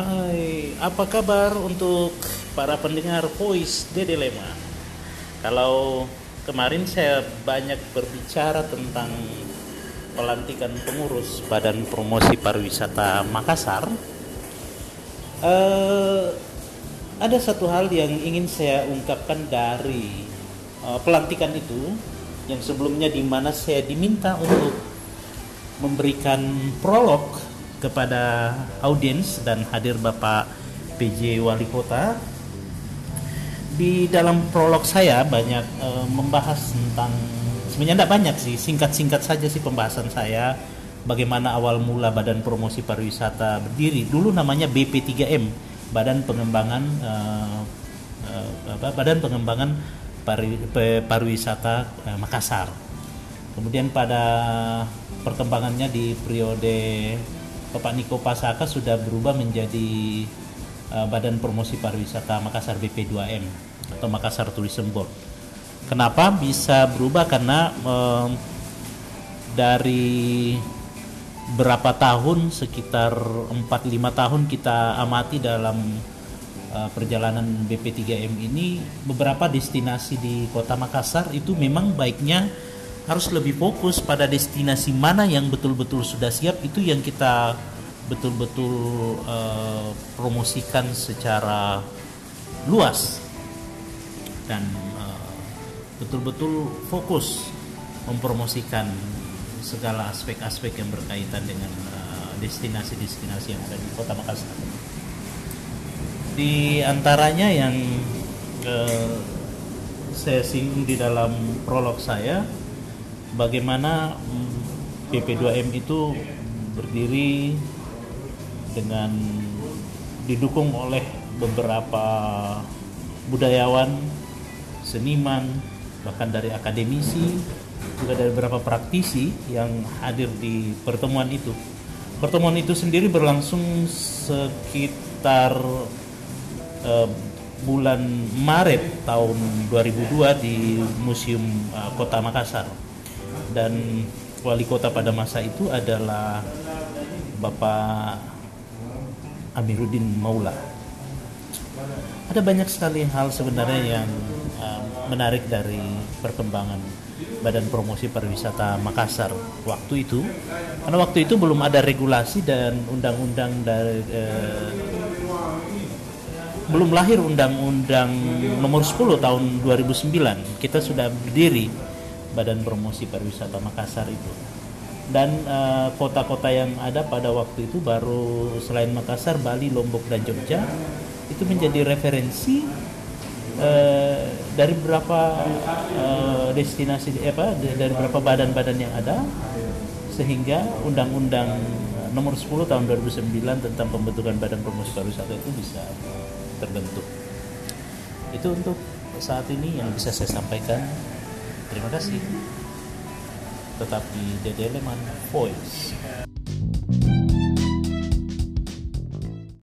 Hai, apa kabar untuk para pendengar Voice Dede Leman? Kalau kemarin saya banyak berbicara tentang pelantikan pengurus Badan Promosi Pariwisata Makassar, eh, ada satu hal yang ingin saya ungkapkan dari eh, pelantikan itu, yang sebelumnya di mana saya diminta untuk memberikan prolog kepada audiens dan hadir Bapak PJ Wali Kota. Di dalam prolog saya banyak e, membahas tentang sebenarnya tidak banyak sih, singkat-singkat saja sih pembahasan saya bagaimana awal mula Badan Promosi Pariwisata berdiri. Dulu namanya BP3M, Badan Pengembangan e, e, apa, Badan Pengembangan Pari, Pariwisata Makassar. Kemudian pada perkembangannya di periode Bapak Niko Pasaka sudah berubah menjadi uh, Badan Promosi Pariwisata Makassar BP2M atau Makassar Tourism Board. Kenapa bisa berubah? Karena uh, dari berapa tahun sekitar 4-5 tahun kita amati dalam uh, perjalanan BP3M ini beberapa destinasi di Kota Makassar itu memang baiknya harus lebih fokus pada destinasi mana yang betul-betul sudah siap itu yang kita betul-betul uh, promosikan secara luas dan betul-betul uh, fokus mempromosikan segala aspek-aspek yang berkaitan dengan destinasi-destinasi uh, yang ada di Kota Makassar. Di antaranya yang uh, saya singgung di dalam prolog saya bagaimana PP2M mm, itu berdiri dengan didukung oleh beberapa budayawan, seniman, bahkan dari akademisi, juga dari beberapa praktisi yang hadir di pertemuan itu. Pertemuan itu sendiri berlangsung sekitar uh, bulan Maret tahun 2002 di Museum uh, Kota Makassar dan wali kota pada masa itu adalah Bapak Amiruddin Maula. Ada banyak sekali hal sebenarnya yang uh, menarik dari perkembangan Badan Promosi Pariwisata Makassar waktu itu, karena waktu itu belum ada regulasi dan undang-undang dari uh, belum lahir undang-undang nomor 10 tahun 2009. Kita sudah berdiri Badan Promosi Pariwisata Makassar itu. Dan eh, kota-kota uh, yang ada pada waktu itu baru selain Makassar, Bali, Lombok dan Jogja itu menjadi referensi uh, dari beberapa uh, destinasi apa dari beberapa badan-badan yang ada sehingga undang-undang nomor 10 tahun 2009 tentang pembentukan Badan Promosi Pariwisata itu bisa terbentuk. Itu untuk saat ini yang bisa saya sampaikan. Terima kasih. Tetap di Dede Leman Voice.